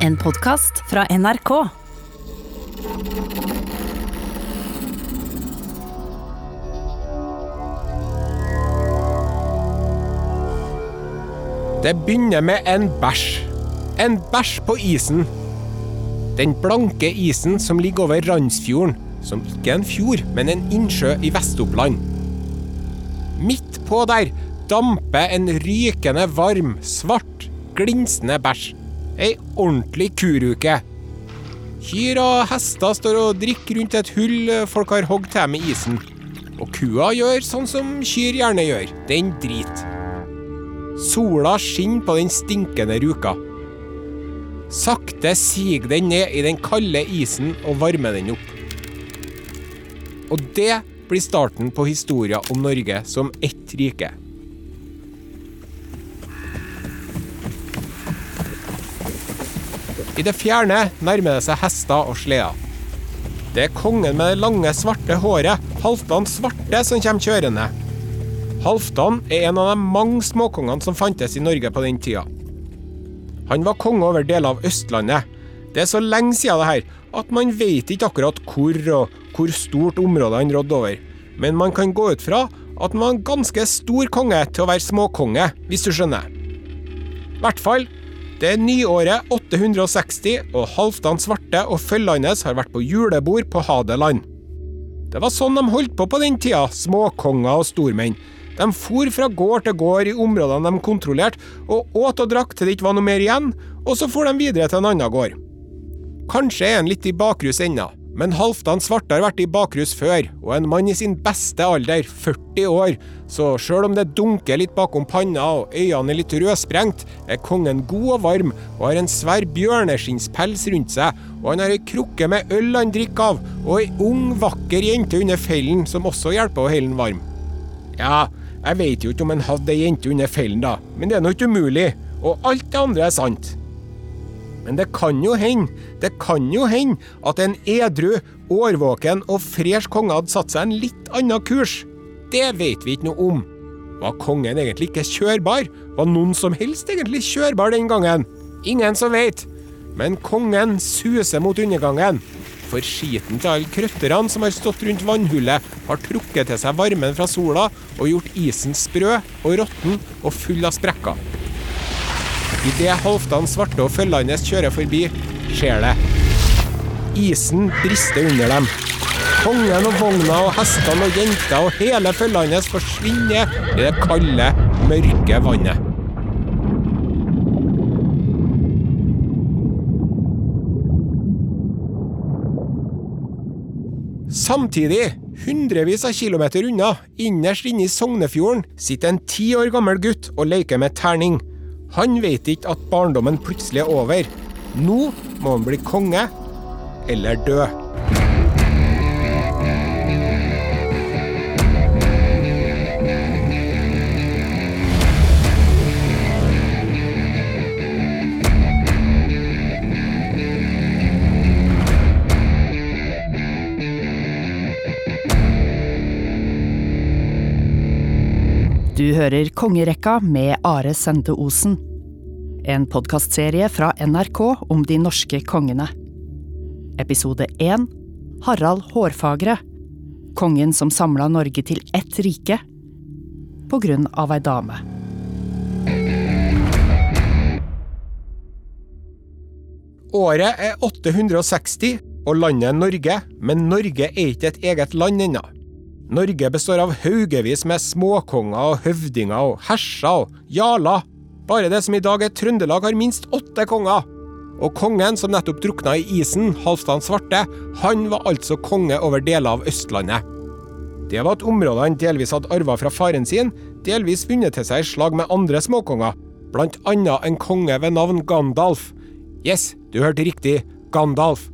En podkast fra NRK. Det begynner med en bæsj. En bæsj på isen. Den blanke isen som ligger over Randsfjorden, som ikke er en fjord, men en innsjø i Vest-Oppland. Midt på der damper en rykende varm, svart, glinsende bæsj. Ei ordentlig kuruke. Kyr og hester står og drikker rundt et hull folk har hogd til med isen. Og kua gjør sånn som kyr gjerne gjør, den driter. Sola skinner på den stinkende ruka. Sakte siger den ned i den kalde isen og varmer den opp. Og det blir starten på historien om Norge som ett rike. I det fjerne nærmer det seg hester og sleder. Det er kongen med det lange, svarte håret, Halvdan Svarte, som kommer kjørende. Halvdan er en av de mange småkongene som fantes i Norge på den tida. Han var konge over deler av Østlandet. Det er så lenge siden det her at man vet ikke akkurat hvor og hvor stort område han rådde over. Men man kan gå ut fra at han var en ganske stor konge til å være småkonge, hvis du skjønner. I hvert fall, det er nyåret 860, og Halvdan Svarte og hans har vært på julebord på Hadeland. Det var sånn de holdt på på den tida, småkonger og stormenn. De for fra gård til gård i områdene de kontrollerte, og åt og drakk til det ikke var noe mer igjen, og så for de videre til en annen gård. Kanskje er han litt i bakrus ennå, men Halvdan Svarte har vært i bakrus før, og en mann i sin beste alder, 40 år, så sjøl om det dunker litt bakom panna og øynene er litt rødsprengt, er kongen god og varm og har en svær bjørneskinnspels rundt seg, og han har ei krukke med øl han drikker av, og ei ung, vakker jente under fellen som også hjelper å holde han varm. Ja, jeg vet jo ikke om han hadde ei jente under fellen, da, men det er nå ikke umulig, og alt det andre er sant. Men det kan jo hende, det kan jo hende at en edru, årvåken og fresh konge hadde satt seg en litt annen kurs. Det vet vi ikke noe om. Var kongen egentlig ikke kjørbar? Var noen som helst egentlig kjørbar den gangen? Ingen som vet. Men kongen suser mot undergangen. For skiten til alle krøtterne som har stått rundt vannhullet, har trukket til seg varmen fra sola og gjort isen sprø og råtten og full av sprekker. Idet Halvdan Svarte og følgene kjører forbi, skjer det. Isen brister under dem. Kongen og vogna og hestene og jenta og hele følget hans forsvinner i det kalde, mørke vannet. Samtidig, hundrevis av kilometer unna, innerst inne i Sognefjorden, sitter en ti år gammel gutt og leker med terning. Han vet ikke at barndommen plutselig er over. Nå må han bli konge eller dø. Du hører Kongerekka med Are Sende Osen. En podkastserie fra NRK om de norske kongene. Episode 1 Harald Hårfagre. Kongen som samla Norge til ett rike. På grunn av ei dame. Året er 860 og landet Norge, men Norge er ikke et eget land ennå. Norge består av haugevis med småkonger og høvdinger og herser og jarler. Bare det som i dag er Trøndelag, har minst åtte konger. Og kongen som nettopp drukna i isen, Halvdan Svarte, han var altså konge over deler av Østlandet. Det var et område han delvis hadde arva fra faren sin, delvis vunnet til seg i slag med andre småkonger, blant annet en konge ved navn Gandalf. Yes, du hørte riktig, Gandalf.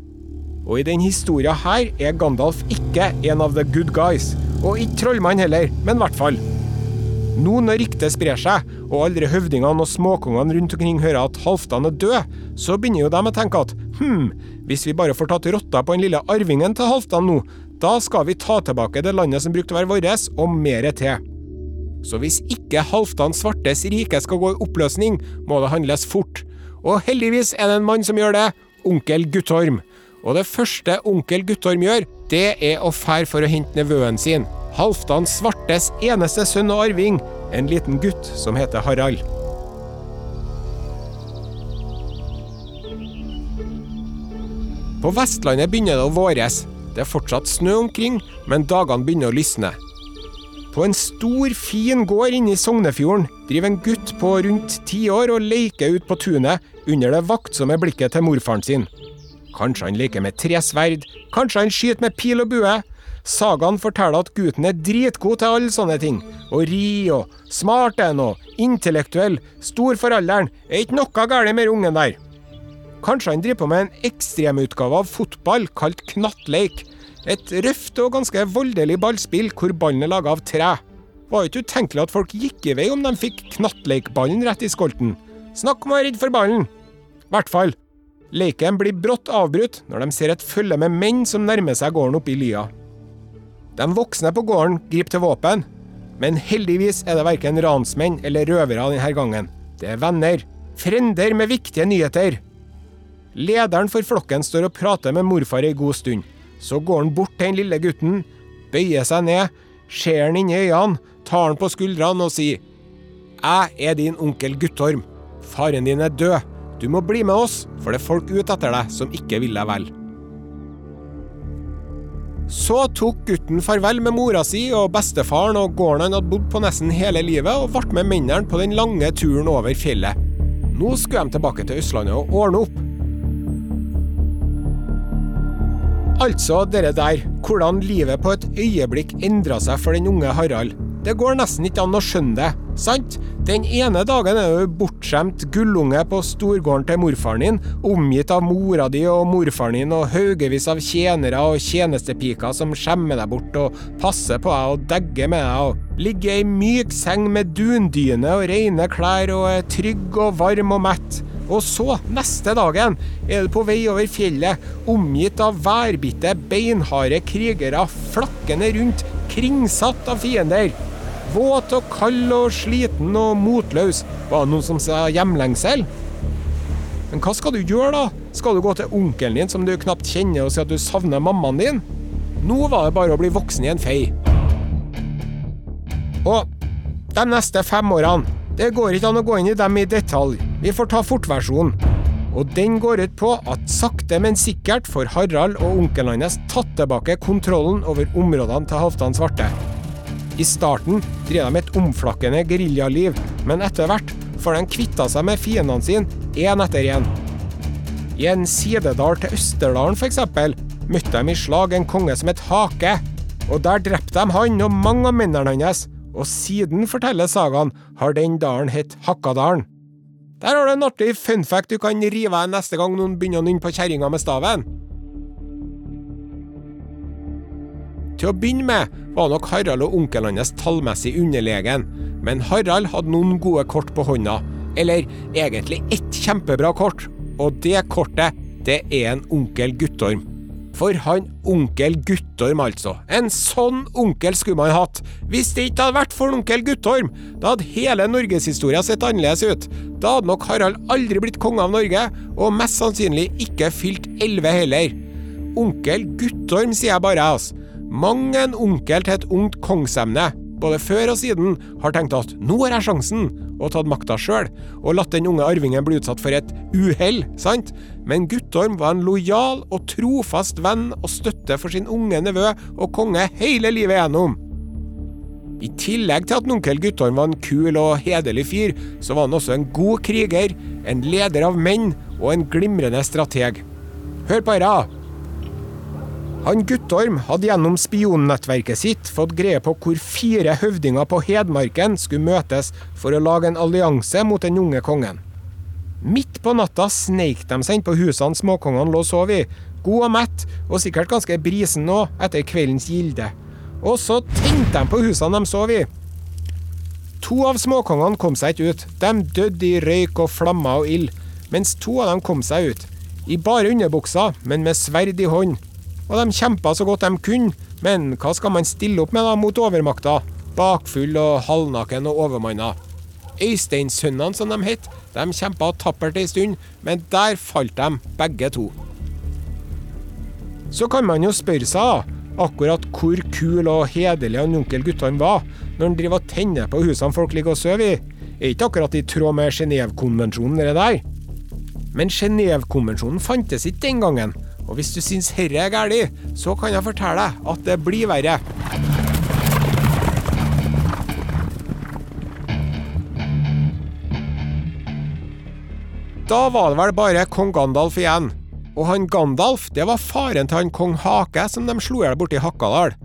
Og i den historia her er Gandalf ikke en av the good guys, og ikke trollmann heller, men i hvert fall. Nå når ryktet sprer seg, og alle høvdingene og småkongene rundt omkring hører at Halvdan er død, så begynner jo de å tenke at hm, hvis vi bare får tatt rotta på den lille arvingen til Halvdan nå, da skal vi ta tilbake det landet som brukte å være vårt, og mere til. Så hvis ikke Halvdan Svartes rike skal gå i oppløsning, må det handles fort. Og heldigvis er det en mann som gjør det, onkel Guttorm. Og det første onkel Guttorm gjør, det er å fære for å hente nevøen sin. Halvdan Svartes eneste sønn og arving, en liten gutt som heter Harald. På Vestlandet begynner det å våres. Det er fortsatt snø omkring, men dagene begynner å lysne. På en stor, fin gård inne i Sognefjorden driver en gutt på rundt ti år og leker ut på tunet under det vaktsomme blikket til morfaren sin. Kanskje han leker med tresverd, kanskje han skyter med pil og bue. Sagaen forteller at gutten er dritgod til alle sånne ting. Å ri og smart er han og intellektuell, stor for alderen, er ikke noe galt med ungen der. Kanskje han driver på med en ekstremutgave av fotball kalt knattleik. Et røft og ganske voldelig ballspill hvor ballen er laga av tre. Var ikke utenkelig at folk gikk i vei om de fikk knattleikballen rett i skolten. Snakk om å være redd for ballen! hvert fall. Leiken blir brått avbrutt når de ser et følge med menn som nærmer seg gården oppe i lia. De voksne på gården griper til våpen, men heldigvis er det verken ransmenn eller røvere denne gangen. Det er venner. Frender med viktige nyheter. Lederen for flokken står og prater med morfar ei god stund. Så går han bort til den lille gutten, bøyer seg ned, ser han inn i øynene, tar han på skuldrene og sier Jeg er din onkel Guttorm. Faren din er død. Du må bli med oss, for det er folk ute etter deg som ikke vil deg vel. Så tok gutten farvel med mora si og bestefaren og gården han hadde bodd på nesten hele livet, og ble med mennene på den lange turen over fjellet. Nå skulle de tilbake til Østlandet og ordne opp. Altså dere der, hvordan livet på et øyeblikk endra seg for den unge Harald. Det går nesten ikke an å skjønne det, sant? Den ene dagen er du bortskjemt gullunge på storgården til morfaren din, omgitt av mora di og morfaren din og haugevis av tjenere og tjenestepiker som skjemmer deg bort og passer på deg og degger med deg og ligger i myk seng med dundyne og rene klær og er trygg og varm og mett. Og så, neste dagen, er du på vei over fjellet, omgitt av værbitte, beinharde krigere, flakkende rundt, kringsatt av fiender. Våt og kald og sliten og motløs. Var det noen som sa hjemlengsel? Men hva skal du gjøre, da? Skal du gå til onkelen din som du knapt kjenner og si at du savner mammaen din? Nå var det bare å bli voksen i en fei. Og de neste fem årene det går ikke an å gå inn i dem i detalj, vi får ta fortversjonen. Og den går ut på at sakte, men sikkert får Harald og onkelen hans tatt tilbake kontrollen over områdene til Halvdan Svarte. I starten drev de et omflakkende geriljaliv, men etter hvert får de kvitta seg med fiendene sine én etter én. I en sidedal til Østerdalen f.eks. møtte de i slag en konge som het Hake, og der drepte de han og mange av mennene hans og siden, forteller sagaen, har den dalen hett Hakkadalen. Der har du en artig fun fact du kan rive av neste gang noen begynner å nynne på kjerringa med staven. Til å begynne med var nok Harald og onkelen hans tallmessig underlegen, men Harald hadde noen gode kort på hånda. Eller egentlig ett kjempebra kort, og det kortet, det er en onkel Guttorm. For han onkel Guttorm, altså. En sånn onkel skulle man hatt. Hvis det ikke hadde vært for onkel Guttorm, da hadde hele norgeshistoria sett annerledes ut. Da hadde nok Harald aldri blitt konge av Norge, og mest sannsynlig ikke fylt elleve heller. Onkel Guttorm, sier jeg bare, altså. Mang en onkel til et ungt kongsemne både før og siden, har tenkt at nå har jeg sjansen, og tatt makta sjøl, og latt den unge arvingen bli utsatt for et uhell, sant? Men Guttorm var en lojal og trofast venn og støtte for sin unge nevø og konge hele livet gjennom. I tillegg til at onkel Guttorm var en kul og hederlig fyr, så var han også en god kriger, en leder av menn og en glimrende strateg. Hør på dette! Han Guttorm hadde gjennom spionnettverket sitt fått greie på hvor fire høvdinger på Hedmarken skulle møtes for å lage en allianse mot den unge kongen. Midt på natta sneik de seg inn på husene småkongene lå og sov i, god og mett, og sikkert ganske brisen nå etter kveldens gilde. Og så tente de på husene de sov i. To av småkongene kom seg ikke ut, de døde i røyk og flammer og ild, mens to av dem kom seg ut. I bare underbuksa, men med sverd i hånd og de kjempa så godt de kunne, men hva skal man stille opp med da mot overmakta? Bakfull og halvnaken og overmanna. Øysteinsønnene, som de het, de kjempa tappert ei stund, men der falt de, begge to. Så kan man jo spørre seg akkurat hvor kul og hederlig han onkel Guttorm var når han driver og tenner på husene folk ligger og sover i. Er ikke akkurat i tråd med Genévekonvensjonen, det der. Men Genévekonvensjonen fantes ikke den gangen, og hvis du syns herre er galt, så kan jeg fortelle deg at det blir verre. Da var det vel bare kong Gandalf igjen. Og han Gandalf, det var faren til han kong Hake som de slo i hjel borti Hakkadal.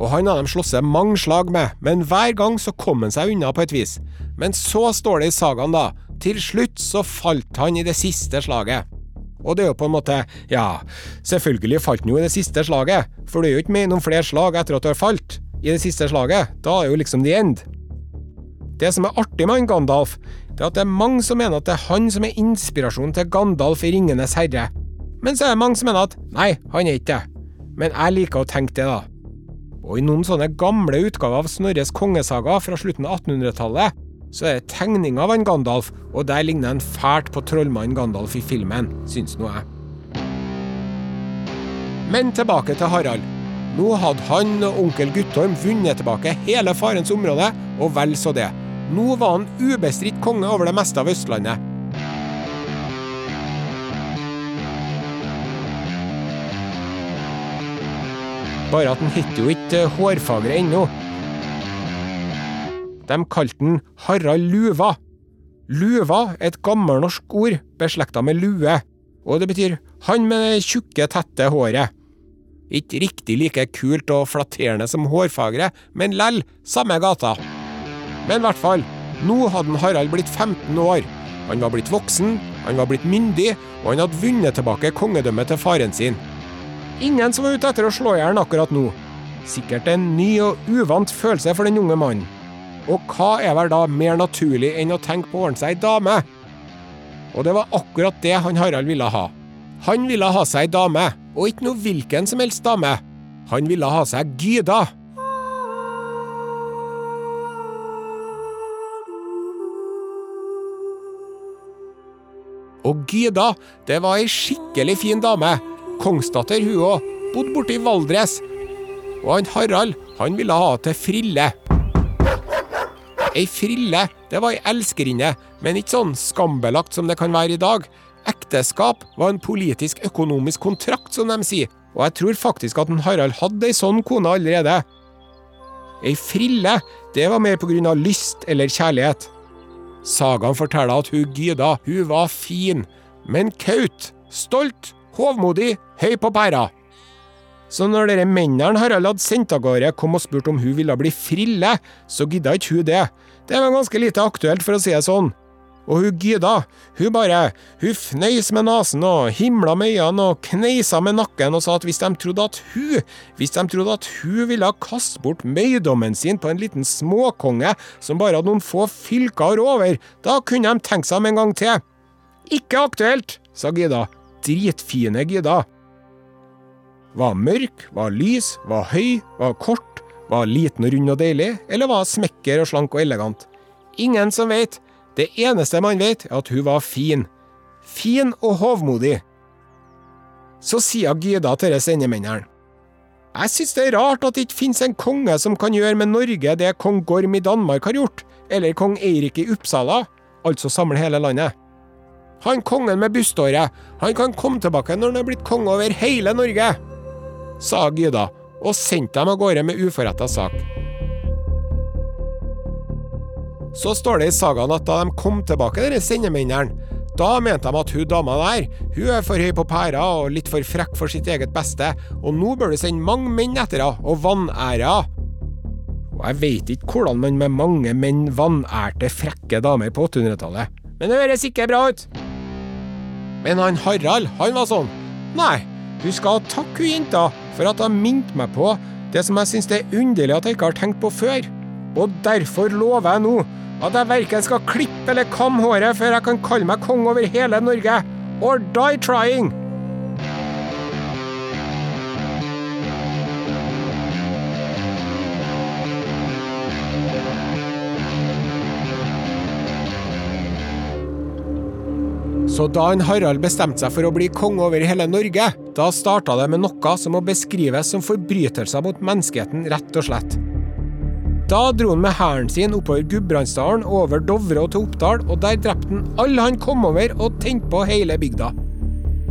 Og han hadde de slåss mange slag med, men hver gang så kom han seg unna på et vis. Men så står det i sagaen, da. Til slutt så falt han i det siste slaget. Og det er jo på en måte Ja, selvfølgelig falt han jo i det siste slaget, for det er jo ikke med noen flere slag etter at du har falt i det siste slaget. Da er jo liksom the end. Det som er artig med han Gandalf, det er at det er mange som mener at det er han som er inspirasjonen til Gandalf i Ringenes herre. Men så er det mange som mener at nei, han er ikke det. Men jeg liker å tenke det, da. Og i noen sånne gamle utgaver av Snorres kongesaga fra slutten av 1800-tallet, så er det tegning av han Gandalf, og der ligner han fælt på trollmannen Gandalf i filmen, syns nå jeg. Men tilbake til Harald. Nå hadde han og onkel Guttorm vunnet tilbake hele farens område, og vel så det. Nå var han ubestridt konge over det meste av Østlandet. Bare at han het jo ikke Hårfagre ennå. De kalte den Harald Luva. Luva er et gammelnorsk ord beslekta med lue, og det betyr han med det tjukke, tette håret. Ikke riktig like kult og flatterende som Hårfagre, men lell samme gata. Men i hvert fall, nå hadde Harald blitt 15 år. Han var blitt voksen, han var blitt myndig, og han hadde vunnet tilbake kongedømmet til faren sin. Ingen som var ute etter å slå i hjel akkurat nå. Sikkert en ny og uvant følelse for den unge mannen. Og hva er vel da mer naturlig enn å tenke på å ordne seg ei dame? Og det var akkurat det han Harald ville ha. Han ville ha seg ei dame, og ikke noe hvilken som helst dame. Han ville ha seg Gyda. Og Gyda, det var ei skikkelig fin dame. Kongsdatter hun òg. Bodde borte i Valdres. Og han Harald, han ville ha til Frille. Ei frille, det var ei elskerinne, men ikke sånn skambelagt som det kan være i dag. Ekteskap var en politisk økonomisk kontrakt, som de sier, og jeg tror faktisk at en Harald hadde ei sånn kone allerede. Ei frille, det var mer på grunn av lyst eller kjærlighet. Sagaen forteller at hun Gyda, hun var fin, men kaut, stolt, hovmodig, høy på pæra. Så når dere mennene Harald hadde sendt av gårde, kom og spurte om hun ville bli frille, så gidda ikke hun det. Det var ganske lite aktuelt, for å si det sånn. Og hun Gyda, hun bare, hun fnøys med nesen og himla med øynene og kneisa med nakken og sa at hvis de trodde at hun, hvis de trodde at hun ville kaste bort møydommen sin på en liten småkonge som bare hadde noen få fylker over, da kunne de tenke seg om en gang til. Ikke aktuelt, sa Gyda. Dritfine Gyda. Var mørk, var lys, var høy, var kort, var liten og rund og deilig, eller var smekker og slank og elegant? Ingen som vet. Det eneste man vet, er at hun var fin. Fin og hovmodig. Så sier Gyda til disse endemennene. Jeg synes det er rart at det ikke finnes en konge som kan gjøre med Norge det kong Gorm i Danmark har gjort, eller kong Eirik i Uppsala, altså samle hele landet. Han kongen med buståret, han kan komme tilbake når han er blitt konge over hele Norge sa Gyda, og sendte dem av gårde med uforretta sak. Så står det i sagaen at da de kom tilbake, dere sendemennene, da mente de at hun dama der, hun er for høy på pæra og litt for frekk for sitt eget beste, og nå bør du sende mange menn etter henne og vanære. Og jeg veit ikke hvordan man med mange menn vanærte frekke damer på 800-tallet, men det høres ikke bra ut. Men han Harald, han var sånn. Nei, du skal takke hun jenta for at hun minte meg på det som jeg syns er underlig at jeg ikke har tenkt på før. Og derfor lover jeg nå at jeg verken skal klippe eller kamme håret før jeg kan kalle meg konge over hele Norge. Or die trying! Så da en Harald bestemte seg for å bli konge over hele Norge, da starta det med noe som må beskrives som forbrytelser mot menneskeheten, rett og slett. Da dro han med hæren sin oppover Gudbrandsdalen, over Dovre og til Oppdal, og der drepte han alle han kom over, og tente på hele bygda.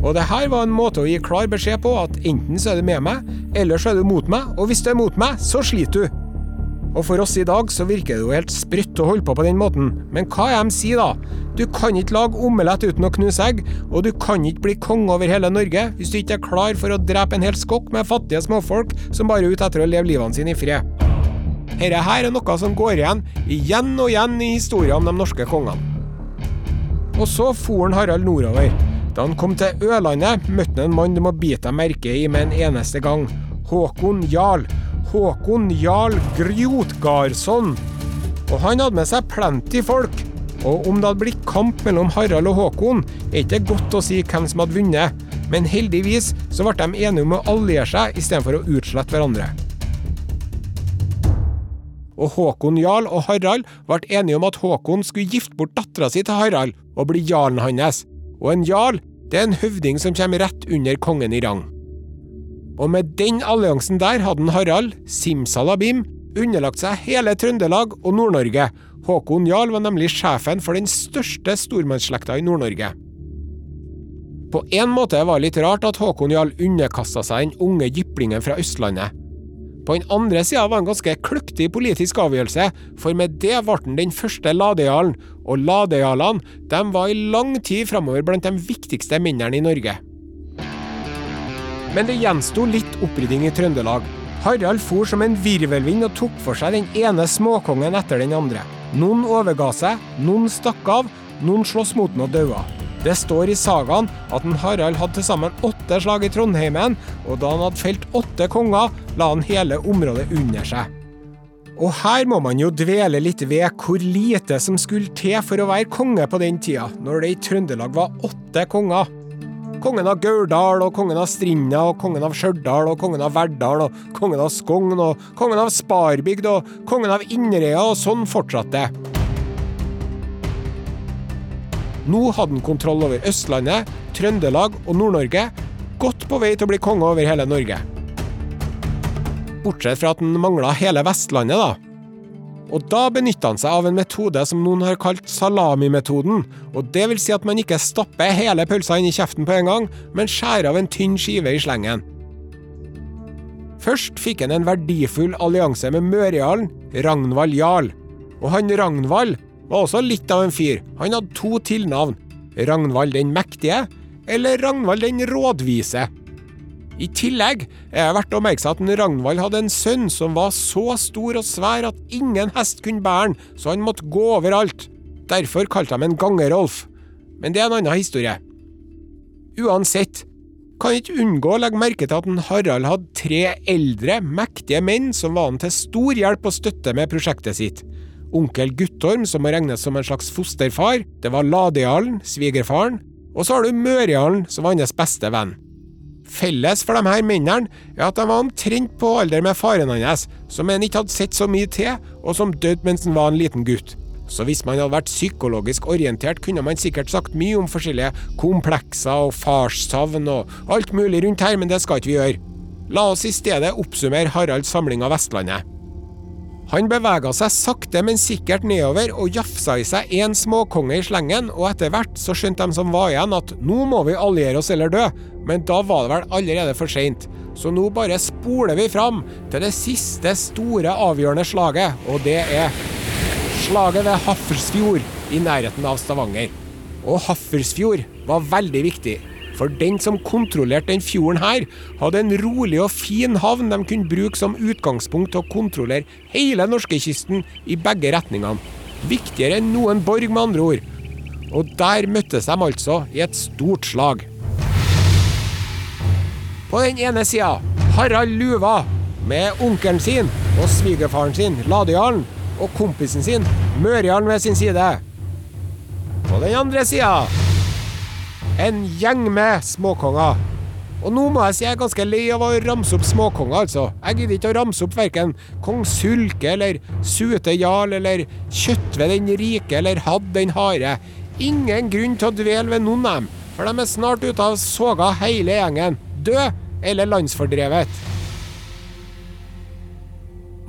Og det her var en måte å gi klar beskjed på at enten så er du med meg, eller så er du mot meg, og hvis du er mot meg, så sliter du. Og for oss i dag så virker det jo helt sprøtt å holde på på den måten, men hva er de sier da? Du kan ikke lage omelett uten å knuse egg, og du kan ikke bli konge over hele Norge hvis du ikke er klar for å drepe en hel skokk med fattige småfolk som bare er ute etter å leve livene sine i fred. Dette her er noe som går igjen igjen og igjen i historien om de norske kongene. Og så for Harald nordover. Da han kom til Ørlandet, møtte han en mann du må bite deg merke i med en eneste gang. Håkon Jarl. Håkon Jarl Grjotgardsson. Og han hadde med seg plenty folk. Og om det hadde blitt kamp mellom Harald og Håkon, er ikke godt å si hvem som hadde vunnet. Men heldigvis så ble de enige om å alliere seg istedenfor å utslette hverandre. Og Håkon Jarl og Harald ble enige om at Håkon skulle gifte bort dattera si til Harald og bli jarlen hans. Og en jarl, det er en høvding som kommer rett under kongen i rang. Og med den alliansen der hadde Harald, simsalabim, underlagt seg hele Trøndelag og Nord-Norge. Håkon Jarl var nemlig sjefen for den største stormannsslekta i Nord-Norge. På en måte var det litt rart at Håkon Jarl underkasta seg den unge jyplingen fra Østlandet. På den andre sida var det en ganske kløktig politisk avgjørelse, for med det ble han den første ladejarlen, og ladejarlene var i lang tid framover blant de viktigste mennene i Norge. Men det gjensto litt opprydding i Trøndelag. Harald for som en virvelvind og tok for seg den ene småkongen etter den andre. Noen overga seg, noen stakk av, noen sloss mot den og daua. Det står i sagaen at en Harald hadde til sammen åtte slag i Trondheimen, og da han hadde felt åtte konger, la han hele området under seg. Og her må man jo dvele litt ved hvor lite som skulle til for å være konge på den tida, når det i Trøndelag var åtte konger. Kongen av Gauldal, og kongen av Strinda, og kongen av Stjørdal, og kongen av Verdal, og kongen av Skogn, og kongen av Sparbygd, og kongen av Inderøya, og sånn fortsatte det. Nå hadde han kontroll over Østlandet, Trøndelag og Nord-Norge, godt på vei til å bli konge over hele Norge. Bortsett fra at han mangla hele Vestlandet, da. Og da benytta han seg av en metode som noen har kalt salamimetoden. Og det vil si at man ikke stapper hele pølsa inn i kjeften på en gang, men skjærer av en tynn skive i slengen. Først fikk han en verdifull allianse med mørjarlen Ragnvald Jarl. Og han Ragnvald var også litt av en fyr. Han hadde to tilnavn. Ragnvald den mektige, eller Ragnvald den rådvise. I tillegg er det verdt å merke seg at Ragnvald hadde en sønn som var så stor og svær at ingen hest kunne bære han, så han måtte gå overalt. Derfor kalte de en Gangerolf. Men det er en annen historie. Uansett, kan ikke unngå å legge merke til at en Harald hadde tre eldre, mektige menn som var han til stor hjelp og støtte med prosjektet sitt onkel Guttorm, som må regnes som en slags fosterfar, det var Ladejarlen, svigerfaren, og så har du Mørjarlen, som var hans beste venn. Felles for de her mennene er at de var omtrent på alder med faren hans, som en ikke hadde sett så mye til, og som døde mens han var en liten gutt. Så hvis man hadde vært psykologisk orientert, kunne man sikkert sagt mye om forskjellige komplekser og farssavn og alt mulig rundt her, men det skal ikke vi gjøre. La oss i stedet oppsummere Haralds samling av Vestlandet. Han bevega seg sakte, men sikkert nedover og jafsa i seg én småkonge i slengen, og etter hvert så skjønte de som var igjen at nå må vi alliere oss eller dø, men da var det vel allerede for seint. Så nå bare spoler vi fram til det siste store avgjørende slaget, og det er slaget ved Hafrsfjord i nærheten av Stavanger. Og Hafrsfjord var veldig viktig. For den som kontrollerte den fjorden her, hadde en rolig og fin havn de kunne bruke som utgangspunkt til å kontrollere hele norskekysten i begge retningene. Viktigere enn noen borg, med andre ord. Og der møttes de altså i et stort slag. På den ene sida Harald Luva med onkelen sin og svigerfaren sin, Ladejarlen, og kompisen sin, Mørjarlen, ved sin side. På den andre sida en gjeng med småkonger. Og nå må jeg si jeg er ganske lei av å ramse opp småkonger, altså. Jeg gidder ikke å ramse opp verken kong Sulke eller Sute Jarl eller Kjøttve den rike eller Hadd den harde. ingen grunn til å dvele ved noen av dem, for de er snart ute av soga hele gjengen, død eller landsfordrevet.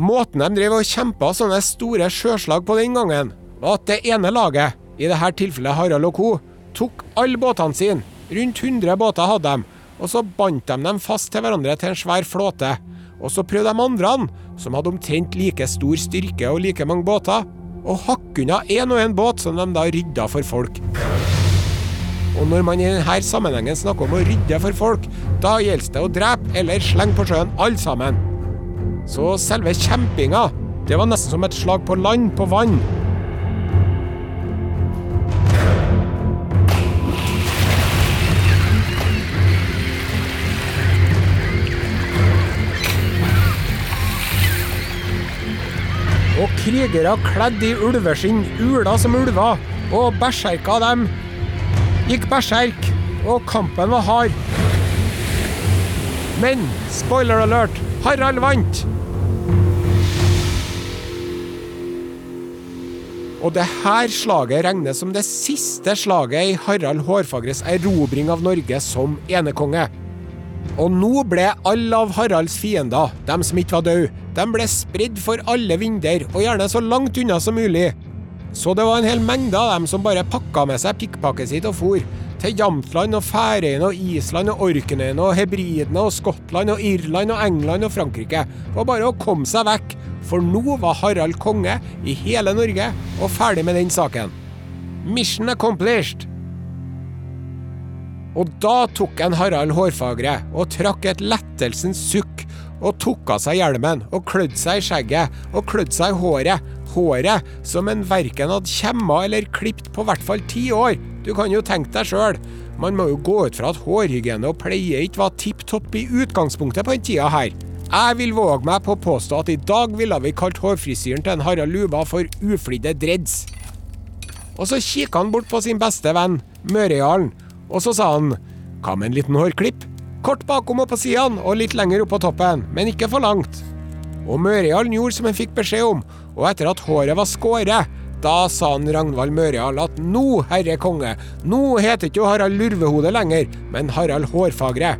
Måten de drev og kjempa sånne store sjøslag på den gangen, var at det ene laget, i dette tilfellet Harald og co., tok alle båtene sine, rundt 100 båter hadde de, og så bandt de dem fast til hverandre til en svær flåte. Og så prøvde de andre, som hadde omtrent like stor styrke og like mange båter, å hakke unna én og én båt som de da rydda for folk. Og når man i denne sammenhengen snakker om å rydde for folk, da gjelder det å drepe eller slenge på sjøen alle sammen. Så selve kjempinga, det var nesten som et slag på land på vann. Krigere kledd i ulveskinn ula som ulver, og berserka dem gikk berserk, og kampen var hard. Men spoiler alert Harald vant! Og det her slaget regnes som det siste slaget i Harald Hårfagres erobring av Norge som enekonge. Og nå ble alle av Haralds fiender, dem som ikke var døde, de ble spredd for alle vinder, og gjerne så langt unna som mulig. Så det var en hel mengde av dem som bare pakka med seg pikkpakket sitt og for. Til Jamtland og Færøyene og Island og Orknøyene og Hebridene og Skottland og Irland og England og Frankrike. Var bare å komme seg vekk, for nå var Harald konge i hele Norge og ferdig med den saken. Mission accomplished! Og da tok en Harald Hårfagre og trakk et lettelsens sukk og tok av seg hjelmen og klødde seg i skjegget og klødde seg i håret. Håret som en verken hadde kjemma eller klipt på hvert fall ti år. Du kan jo tenke deg sjøl. Man må jo gå ut fra at hårhygiene og pleie ikke var tipp topp i utgangspunktet på den tida her. Jeg vil våge meg på å påstå at i dag ville vi kalt hårfrisyren til en Harald Luba for uflidde dreads. Og så kikker han bort på sin beste venn, Mørejarlen, og så sa han hva med en liten hårklipp? Kort bakom og på sidene, og litt lenger opp på toppen, men ikke for langt. Og Mørejarlen gjorde som han fikk beskjed om, og etter at håret var skåret, da sa han Ragnvald Mørejarl at nå, herre konge, nå heter ikke Harald Lurvehode lenger, men Harald Hårfagre.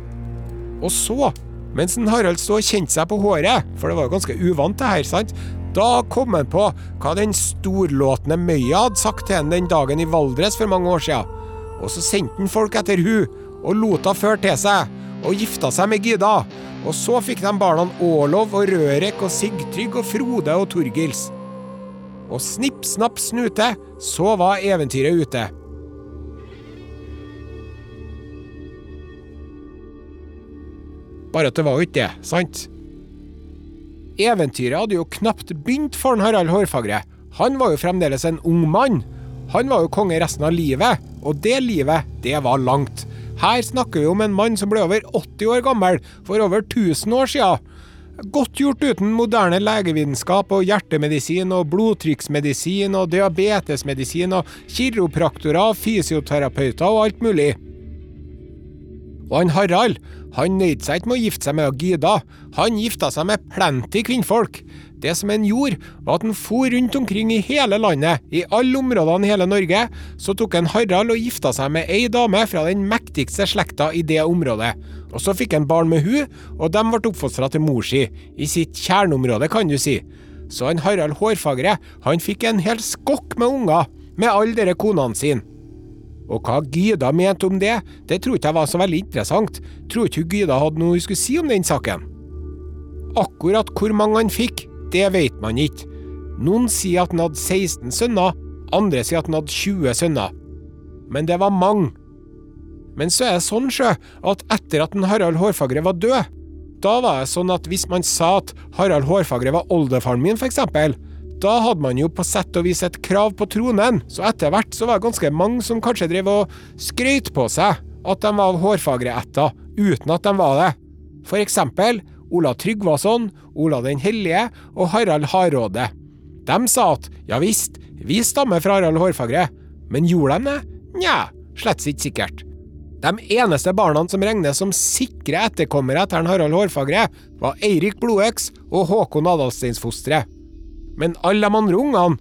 Og så, mens en Harald sto og kjente seg på håret, for det var jo ganske uvant det her, sant, da kom han på hva den storlåtne Møya hadde sagt til han den dagen i Valdres for mange år siden. Og så sendte han folk etter hun, og lot henne føre til seg, og gifta seg med Gyda. Og så fikk de barna Ålov og Rørek og Sigtrygg og Frode og Torgils. Og snipp, snapp, snute, så var eventyret ute. Bare at det var jo ikke det, sant? Eventyret hadde jo knapt begynt for Harald Hårfagre. Han var jo fremdeles en ung mann. Han var jo konge resten av livet, og det livet, det var langt. Her snakker vi om en mann som ble over 80 år gammel for over 1000 år siden. Godt gjort uten moderne legevitenskap og hjertemedisin og blodtrykksmedisin og diabetesmedisin og kiropraktorer, fysioterapeuter og alt mulig. Og han Harald, han nøyde seg ikke med å gifte seg med Gyda, han gifta seg med plenty kvinnfolk. Det som en gjorde, var at en for rundt omkring i hele landet, i alle områdene i hele Norge, så tok en Harald og gifta seg med ei dame fra den mektigste slekta i det området. Og så fikk han barn med hun, og de ble oppfostra til mor si, i sitt kjerneområde, kan du si. Så han Harald Hårfagre, han fikk en hel skokk med unger, med alle dere konene sine. Og hva Gyda mente om det, det tror ikke jeg var så veldig interessant. Tror ikke Gyda hadde noe hun skulle si om den saken. Akkurat hvor mange han fikk, det vet man ikke. Noen sier at han hadde 16 sønner, andre sier at han hadde 20 sønner. Men det var mange. Men så er det sånn, sjø, at etter at en Harald Hårfagre var død, da var det sånn at hvis man sa at Harald Hårfagre var oldefaren min, for eksempel, da hadde man jo på sett og vis et krav på tronen, så etter hvert så var det ganske mange som kanskje drev og skrøt på seg at de var av Hårfagre-ætta, uten at de var det. For eksempel Ola Tryggvason, Ola den hellige og Harald Hardråde. De sa at ja visst, vi stammer fra Harald Hårfagre, men gjorde de det? Nja, slett ikke sikkert. De eneste barna som regnes som sikre etterkommere etter Harald Hårfagre, var Eirik Blodøks og Håkon Adalsteinsfostre. Men alle de andre ungene,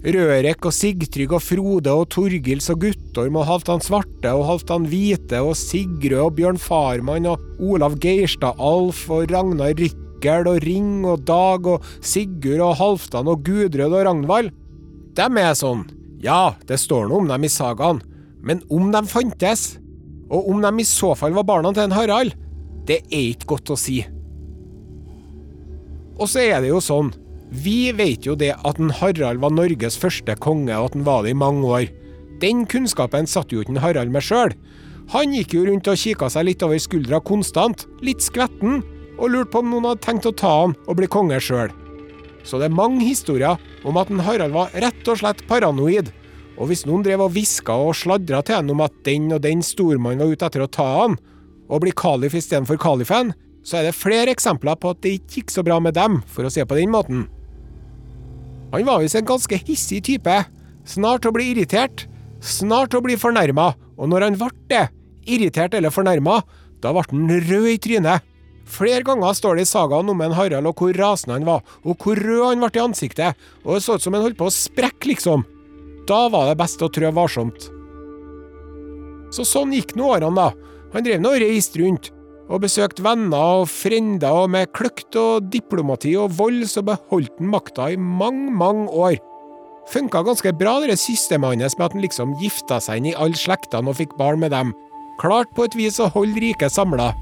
Rørek og Sigtrygg og Frode og Torgils og Guttorm og Halvdan Svarte og Halvdan Hvite og Sigrød og Bjørn Farmann og Olav Geirstad Alf og Ragnar Rykkel og Ring og Dag og Sigurd og Halvdan og Gudrød og Ragnvald. Dem er sånn. Ja, det står noe om dem i sagaen, men om de fantes, og om de i så fall var barna til en Harald, det er ikke godt å si. Og så er det jo sånn, vi vet jo det at en Harald var Norges første konge, og at han var det i mange år. Den kunnskapen satt jo ikke Harald med sjøl. Han gikk jo rundt og kikka seg litt over skuldra konstant, litt skvetten, og lurte på om noen hadde tenkt å ta han og bli konge sjøl. Så det er mange historier om at en Harald var rett og slett paranoid. Og hvis noen drev og hviska og sladra til han om at den og den stormannen var ute etter å ta han, og bli kalif istedenfor kalifen, så er det flere eksempler på at det ikke gikk så bra med dem, for å se på den måten. Han var visst en ganske hissig type. Snart å bli irritert, snart å bli fornærma, og når han ble det, irritert eller fornærma, da ble han rød i trynet. Flere ganger står det i sagaen om en Harald og hvor rasende han var, og hvor rød han ble i ansiktet, og det så ut som han holdt på å sprekke, liksom. Da var det best å trø varsomt. Så sånn gikk nå årene, da. Han drev nå og reiste rundt, og besøkte venner og frender, og med kløkt og diplomati og vold så beholdt han makta i mange, mange år. Funka ganske bra, det systemet hans med at han liksom gifta seg inn i alle slektene og fikk barn med dem. Klart på et vis å holde riket samla.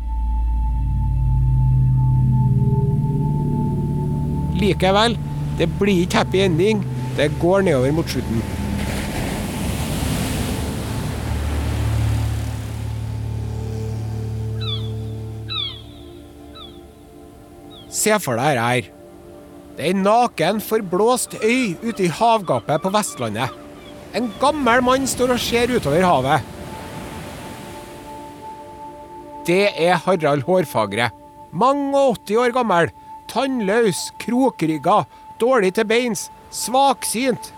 Likevel, det blir ikke happy ending. Det går nedover mot slutten. Se for deg her. Det er ei naken, forblåst øy ute i havgapet på Vestlandet. En gammel mann står og ser utover havet. Det er Harald Hårfagre. Mange og 80 år gammel. Tannløs, krokrygga, dårlig til beins, svaksynt.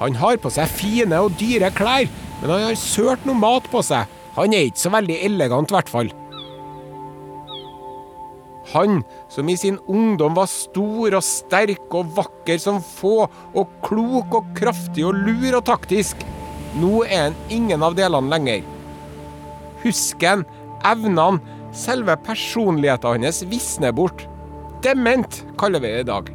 Han har på seg fine og dyre klær, men han har sølt noe mat på seg. Han er ikke så veldig elegant, i hvert fall. Han som i sin ungdom var stor og sterk og vakker som få, og klok og kraftig og lur og taktisk. Nå er han ingen av delene lenger. Husken, evnene, selve personligheten hans visner bort. Dement, kaller vi det i dag.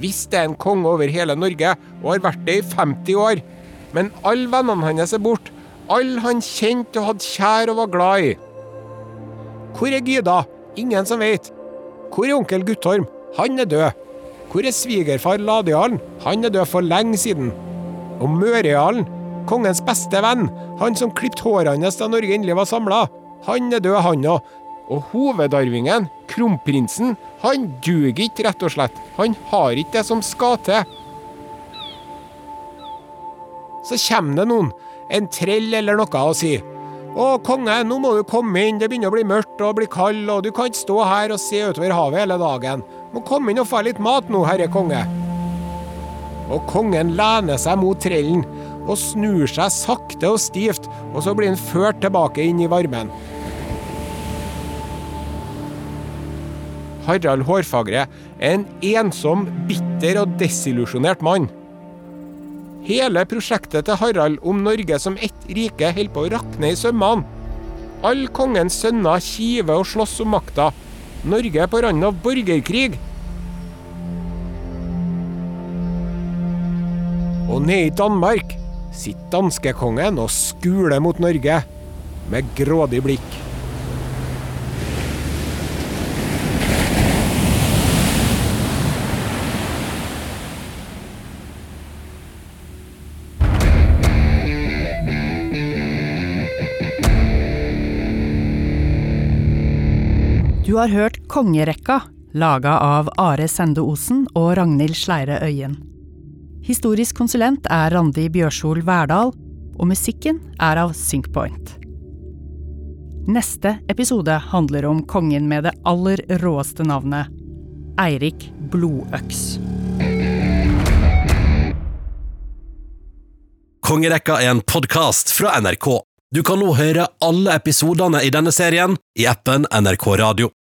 Visst er en konge over hele Norge, og har vært det i 50 år. Men alle vennene hans er borte. Alle han kjente og hadde kjær og var glad i. Hvor er Gyda? Ingen som vet. Hvor er onkel Guttorm? Han er død. Hvor er svigerfar Ladejarlen? Han er død for lenge siden. Og Mørejarlen, kongens beste venn, han som klippet håret hans da Norge endelig var samla, han er død, han òg. Og hovedarvingen, kronprinsen, han duger ikke, rett og slett. Han har ikke det som skal til. Så kommer det noen, en trell eller noe, og sier å, konge, nå må du komme inn, det begynner å bli mørkt og bli kald, og du kan ikke stå her og se utover havet hele dagen. Må komme inn og få litt mat nå, herre konge. Og kongen lener seg mot trellen og snur seg sakte og stivt, og så blir han ført tilbake inn i varmen. Harald Hårfagre er en ensom, bitter og desillusjonert mann. Hele prosjektet til Harald om Norge som ett rike holder på å rakne i sømmene. Alle kongens sønner kiver og slåss om makta. Norge er på randen av borgerkrig. Og nede i Danmark sitter danskekongen og skuler mot Norge med grådig blikk. Du har hørt Kongerekka, laga av Are Sende Osen og Ragnhild Sleire Øyen. Historisk konsulent er Randi Bjørsol Verdal, og musikken er av Syncpoint. Neste episode handler om kongen med det aller råeste navnet, Eirik Blodøks. Kongerekka er en podkast fra NRK. Du kan nå høre alle episodene i denne serien i appen NRK Radio.